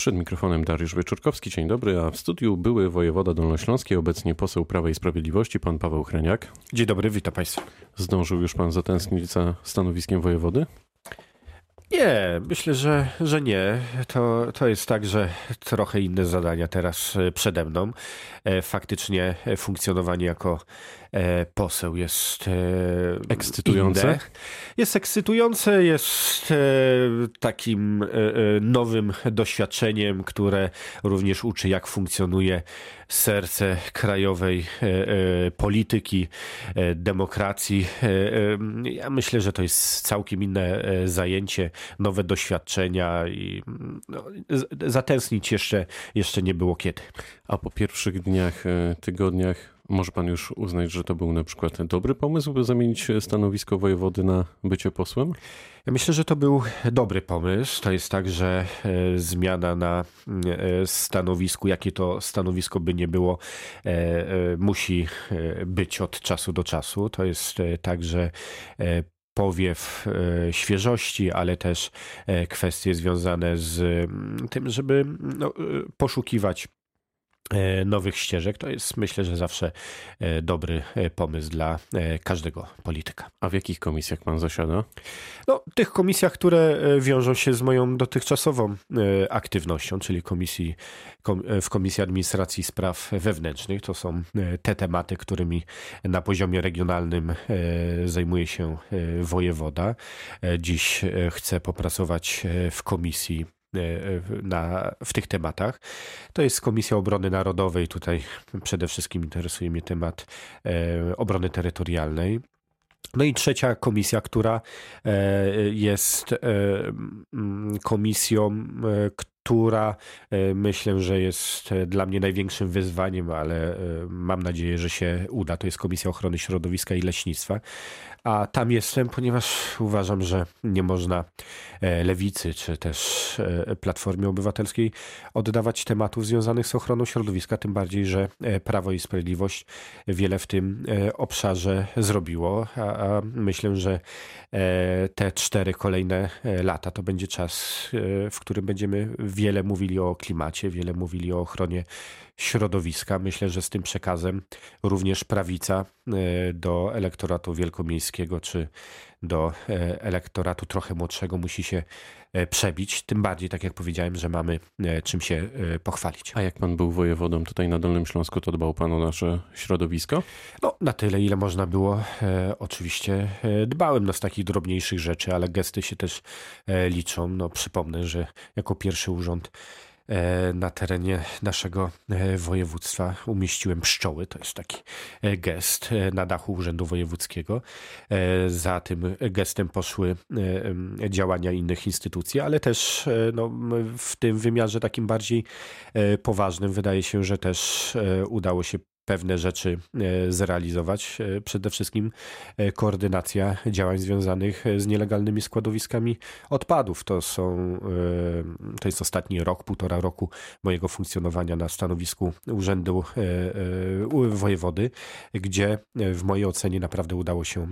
Przed mikrofonem Dariusz Wieczorkowski, dzień dobry, a w studiu były wojewoda dolnośląskiej, obecnie poseł Prawa i Sprawiedliwości, pan Paweł Hreniak. Dzień dobry, witam państwa. Zdążył już pan zatęsknić za stanowiskiem wojewody? Nie, myślę, że, że nie. To, to jest tak, że trochę inne zadania teraz e, przede mną. E, faktycznie funkcjonowanie jako e, poseł jest ekscytujące. Inne. Jest ekscytujące, jest takim nowym doświadczeniem, które również uczy, jak funkcjonuje serce krajowej polityki, demokracji. Ja myślę, że to jest całkiem inne zajęcie nowe doświadczenia i no, zatęsknić jeszcze, jeszcze nie było kiedy. A po pierwszych dniach, e, tygodniach może pan już uznać, że to był na przykład dobry pomysł, by zamienić stanowisko wojewody na bycie posłem? Ja myślę, że to był dobry pomysł. To jest tak, że e, zmiana na e, stanowisku, jakie to stanowisko by nie było, musi być od czasu do czasu. To jest tak, że powiew e, świeżości, ale też e, kwestie związane z mm, tym, żeby no, e, poszukiwać nowych ścieżek. To jest myślę, że zawsze dobry pomysł dla każdego polityka. A w jakich komisjach pan zasiada? No, tych komisjach, które wiążą się z moją dotychczasową aktywnością, czyli komisji, w Komisji Administracji Spraw Wewnętrznych. To są te tematy, którymi na poziomie regionalnym zajmuje się wojewoda. Dziś chcę popracować w komisji na, w tych tematach. To jest Komisja Obrony Narodowej. Tutaj przede wszystkim interesuje mnie temat obrony terytorialnej. No i trzecia komisja, która jest komisją, która e, myślę, że jest e, dla mnie największym wyzwaniem, ale e, mam nadzieję, że się uda. To jest Komisja Ochrony Środowiska i Leśnictwa. A tam jestem, ponieważ uważam, że nie można lewicy czy też Platformie Obywatelskiej oddawać tematów związanych z ochroną środowiska, tym bardziej, że Prawo i Sprawiedliwość wiele w tym obszarze zrobiło. A, a myślę, że te cztery kolejne lata to będzie czas, w którym będziemy wiele mówili o klimacie, wiele mówili o ochronie środowiska. Myślę, że z tym przekazem również prawica e, do elektoratu wielkomiejskiego czy do e, elektoratu trochę młodszego musi się e, przebić. Tym bardziej, tak jak powiedziałem, że mamy czym się pochwalić. A jak pan był wojewodą tutaj na Dolnym Śląsku, to dbał pan o nasze środowisko? No, na tyle, ile można było. Oczywiście dbałem no, z takich drobniejszych rzeczy, ale gesty się też liczą. No, przypomnę, że jako pierwszy urząd na terenie naszego e, województwa umieściłem pszczoły. To jest taki e, gest na dachu Urzędu Wojewódzkiego. Za tym gestem poszły działania innych instytucji, ale też no, w tym wymiarze takim bardziej poważnym wydaje się, że też udało się pewne rzeczy e, zrealizować. E, przede wszystkim e, koordynacja działań związanych z nielegalnymi składowiskami odpadów. To są, to jest ostatni rok, półtora roku mojego funkcjonowania na stanowisku Urzędu Wojewody, gdzie w mojej ocenie naprawdę udało się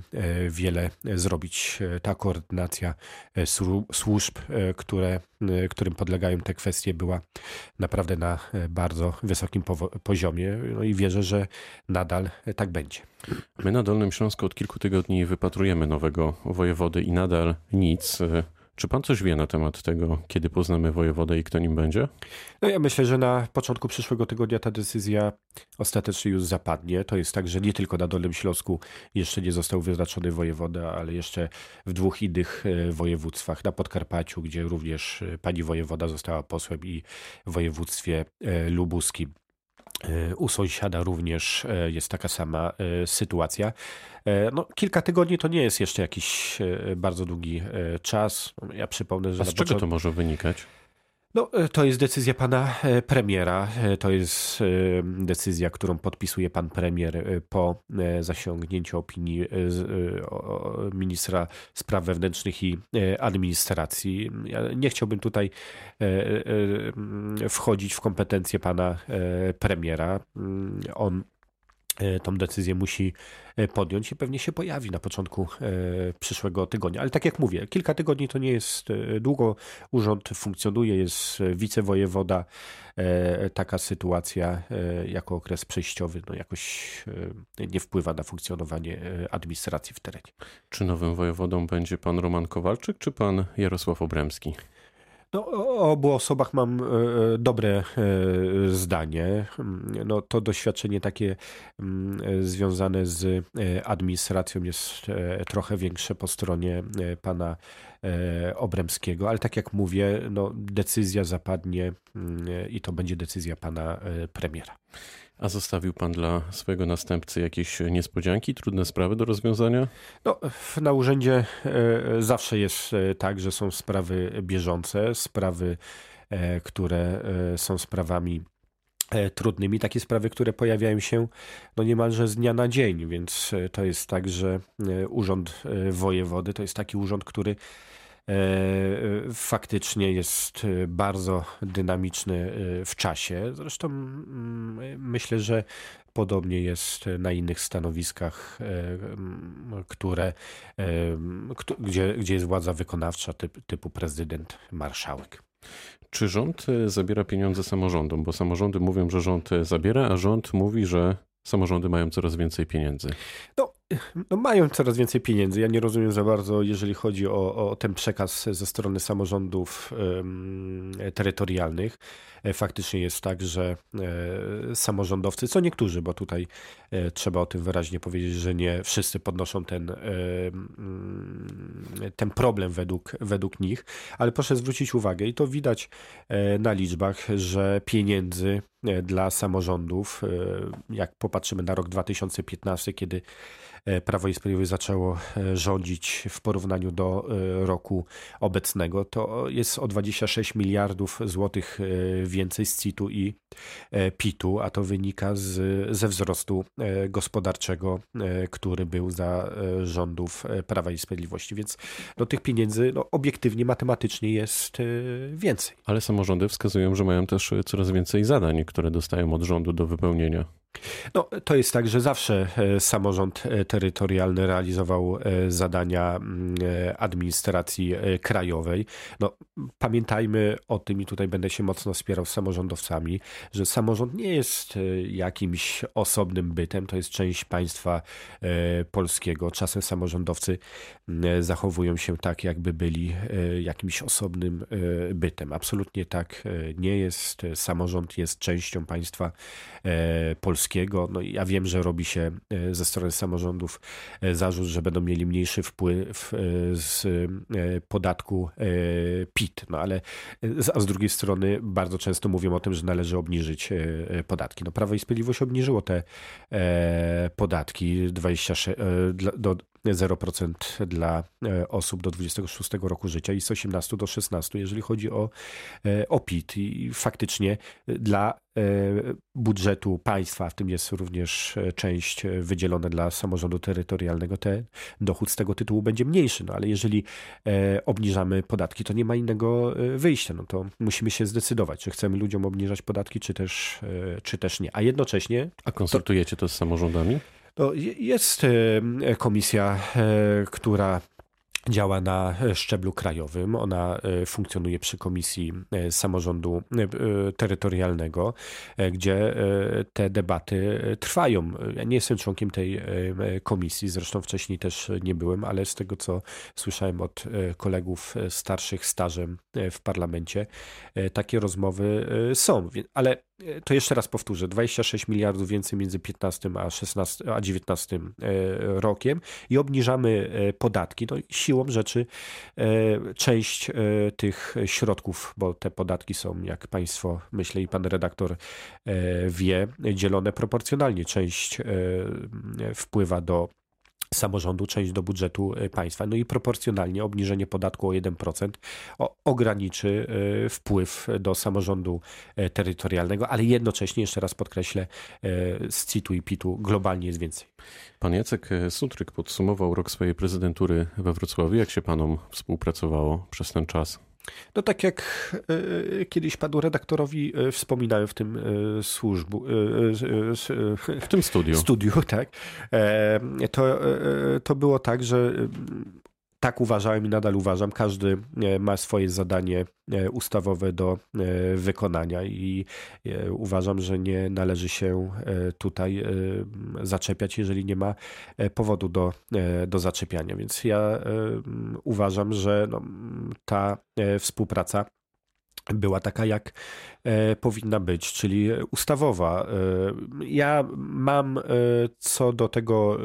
wiele zrobić. Ta koordynacja służb, które, którym podlegają te kwestie była naprawdę na bardzo wysokim poziomie. No i wierzę, że nadal tak będzie. My na Dolnym Śląsku od kilku tygodni wypatrujemy nowego wojewody i nadal nic. Czy pan coś wie na temat tego, kiedy poznamy wojewodę i kto nim będzie? No ja myślę, że na początku przyszłego tygodnia ta decyzja ostatecznie już zapadnie. To jest tak, że nie tylko na Dolnym Śląsku jeszcze nie został wyznaczony wojewoda, ale jeszcze w dwóch innych e, województwach. Na Podkarpaciu, gdzie również e, pani wojewoda została posłem i w województwie e, lubuskim. E, u sąsiada również e, jest taka sama e, sytuacja. No, kilka tygodni to nie jest jeszcze jakiś bardzo długi czas. Ja przypomnę, że. A z czego początku... to może wynikać? No, e, to jest decyzja pana e, premiera. E, to jest decyzja, którą podpisuje pan premier po zasięgnięciu opinii ministra spraw wewnętrznych i administracji. Ja nie chciałbym tutaj wchodzić w kompetencje pana premiera. On E, tą decyzję musi e, podjąć i pewnie się pojawi na początku e, przyszłego tygodnia. Ale tak jak mówię, kilka tygodni to nie jest długo. Urząd funkcjonuje, jest wicewojewoda. Taka sytuacja jako okres przejściowy no jakoś nie wpływa na funkcjonowanie administracji w terenie. Czy nowym wojewodą będzie pan Roman Kowalczyk, czy pan Jarosław Obremski? No, o obu osobach mam e, e, dobre e, zdanie. No, to doświadczenie takie mm, związane z administracją jest trochę większe po stronie pana Obremskiego, ale tak jak mówię, no, decyzja zapadnie mm, i to będzie decyzja pana premiera. A zostawił pan dla swojego następcy jakieś niespodzianki, trudne sprawy do rozwiązania? No, na urzędzie e, zawsze jest e, tak, że są sprawy bieżące, sprawy, e, które są sprawami trudnymi, takie sprawy, które pojawiają się no niemalże z dnia na dzień, więc to jest tak, że urząd wojewody to jest taki urząd, który faktycznie jest e, bardzo dynamiczny e, w czasie. Zresztą mm, myślę, że podobnie jest na innych stanowiskach, które, gdzie, gdzie jest władza wykonawcza typ, typu prezydent, marszałek. Czy rząd zabiera pieniądze samorządom? Bo samorządy mówią, że rząd zabiera, a rząd mówi, że samorządy mają coraz więcej pieniędzy. No, no, mają coraz więcej pieniędzy. Ja nie rozumiem za bardzo, jeżeli chodzi o, o ten przekaz ze strony samorządów terytorialnych. E, faktycznie jest tak, że e, samorządowcy, co niektórzy, bo tutaj e, trzeba o tym wyraźnie powiedzieć, że nie wszyscy podnoszą ten, mm, ten problem według, według nich, ale proszę zwrócić uwagę i to widać na liczbach, że pieniędzy dla samorządów, jak popatrzymy na rok 2015, kiedy Prawo i Sprawiedliwość zaczęło e, rządzić w porównaniu do e, roku obecnego, to jest o 26 miliardów złotych więcej z CIT-u i PIT-u, a to wynika z, ze wzrostu gospodarczego, który był za rządów Prawa i Sprawiedliwości. Więc no, tych pieniędzy no, obiektywnie, matematycznie jest więcej. Ale samorządy wskazują, że mają też coraz więcej zadań, które dostają od rządu do wypełnienia. No, to jest tak, że zawsze e, samorząd e, terytorialny realizował e, zadania mm, administracji krajowej. No, pamiętajmy o tym i tutaj będę się mocno wspierał z samorządowcami, że samorząd nie jest jakimś osobnym bytem, to jest część państwa polskiego. Czasem samorządowcy zachowują się tak, jakby byli jakimś osobnym bytem. Absolutnie tak nie jest. Samorząd jest częścią państwa polskiego polskiego. No ja wiem, że robi się e, ze strony samorządów e, zarzut, że będą mieli mniejszy wpływ e, z podatku PIT, no ale a z drugiej strony bardzo często mówią o tym, że należy obniżyć podatki. No Prawo i Sprawiedliwość obniżyło te podatki 26, do 0% dla osób do 26 roku życia i z 18 do 16, jeżeli chodzi o, o PIT. I faktycznie dla budżetu państwa, w tym jest również e, część e, wydzielona dla samorządu terytorialnego, ten dochód z tego tytułu będzie mniejszy. No ale jeżeli e, obniżamy podatki, to nie ma innego wyjścia. No to musimy się zdecydować, czy chcemy ludziom obniżać podatki, czy też, czy też nie. A jednocześnie. A konsultujecie to, to z samorządami? Jest komisja, która działa na szczeblu krajowym. Ona e, funkcjonuje przy Komisji Samorządu Terytorialnego, gdzie te debaty trwają. Ja nie jestem członkiem tej komisji, zresztą wcześniej też nie byłem, ale z tego co słyszałem od kolegów starszych stażem w parlamencie, takie rozmowy są. Ale to jeszcze raz powtórzę, 26 miliardów więcej między 15 a, 16, a 19 rokiem i obniżamy podatki. No, siłą rzeczy e, część e, tych środków, bo te podatki są, jak Państwo, myślę i Pan redaktor e, wie, dzielone proporcjonalnie. Część wpływa do samorządu, część do budżetu e, państwa. No i proporcjonalnie obniżenie podatku o 1% ograniczy e, wpływ do samorządu e, terytorialnego, ale jednocześnie, jeszcze raz podkreślę, z CIT-u i PIT-u globalnie jest więcej. Pan Jacek Sutryk podsumował rok swojej prezydentury we Wrocławiu. Jak się panom współpracowało przez ten czas? No tak jak y, kiedyś panu redaktorowi y, wspominałem w tym y, służbu, w tym studiu. studiu tak, to, to było tak, że tak uważałem i nadal uważam. Każdy e, ma swoje zadanie e, ustawowe do e, wykonania i uważam, że nie należy się tutaj zaczepiać, jeżeli nie ma powodu do, do zaczepiania. Więc ja uważam, że no, ta współpraca była taka, jak e, powinna być, czyli ustawowa. E, ja mam e, co do tego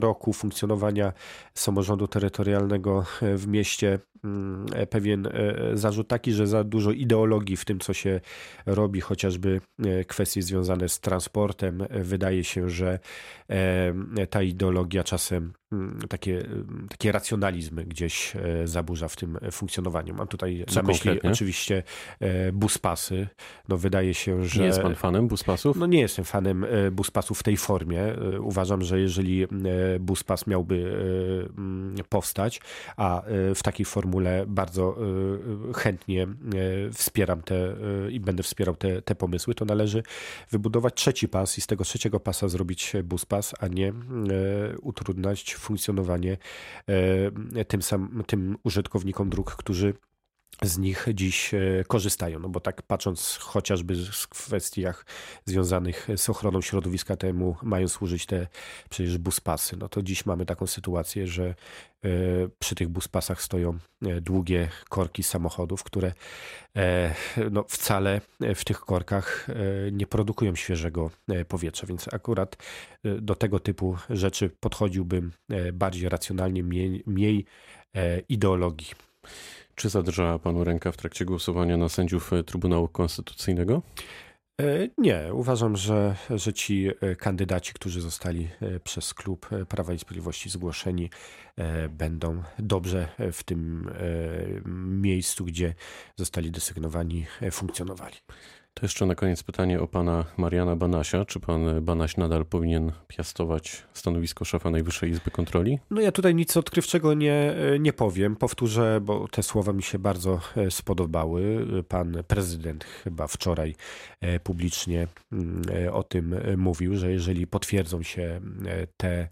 roku funkcjonowania samorządu terytorialnego w mieście pewien zarzut taki, że za dużo ideologii w tym, co się robi, chociażby kwestie związane z transportem. Wydaje się, że ta ideologia czasem mm, takie, takie racjonalizmy gdzieś zaburza w tym funkcjonowaniu. Mam tutaj co na myśli konkretnie? oczywiście E, buspasy. No wydaje się, że... Nie jest pan fanem buspasów? No nie jestem fanem e, buspasów w tej formie. E, uważam, że jeżeli buspas miałby mm, powstać, a w takiej formule bardzo chętnie wspieram te i będę wspierał te, te pomysły, to należy wybudować trzeci pas i z tego trzeciego pasa zrobić buspas, a nie utrudniać funkcjonowanie tym, sam, tym użytkownikom dróg, którzy z nich dziś e, korzystają. No bo tak patrząc chociażby w kwestiach związanych z ochroną środowiska temu mają służyć te przecież buspasy. No to dziś mamy taką sytuację, że e, przy tych buspasach stoją e, długie korki samochodów, które no wcale w tych korkach nie produkują świeżego powietrza, więc akurat do tego typu rzeczy podchodziłbym bardziej racjonalnie, mniej, mniej ideologii. Czy zadrżała panu ręka w trakcie głosowania na sędziów e, Trybunału Konstytucyjnego? E, nie, uważam, że, że ci e, kandydaci, którzy zostali przez klub Prawa i Sprawiedliwości zgłoszeni, będą dobrze w tym miejscu, gdzie zostali desygnowani, funkcjonowali. To jeszcze na koniec pytanie o pana Mariana Banasia. Czy pan Banaś nadal powinien piastować stanowisko szefa Najwyższej Izby Kontroli? No ja tutaj nic odkrywczego nie, nie powiem. Powtórzę, bo te słowa mi się bardzo e, spodobały. Pan prezydent chyba wczoraj e, publicznie mm, e, o tym mówił, że jeżeli potwierdzą się te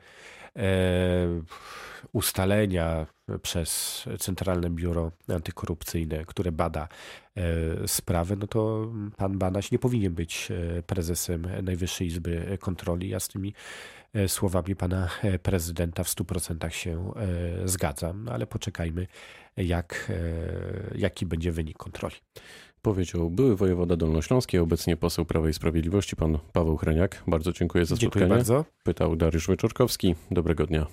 ustalenia przez Centralne Biuro Antykorupcyjne, które bada e, sprawy, no to pan Banaś nie powinien być e, prezesem Najwyższej Izby Kontroli. Ja z tymi e, słowami pana prezydenta w 100% się zgadzam, no ale poczekajmy, jak, jaki będzie wynik kontroli. Powiedział były wojewoda dolnośląski, obecnie poseł Prawa i Sprawiedliwości, pan Paweł Hreniak. Bardzo dziękuję za spotkanie. Dziękuję bardzo. Pytał Dariusz Wyczorkowski. Dobrego dnia.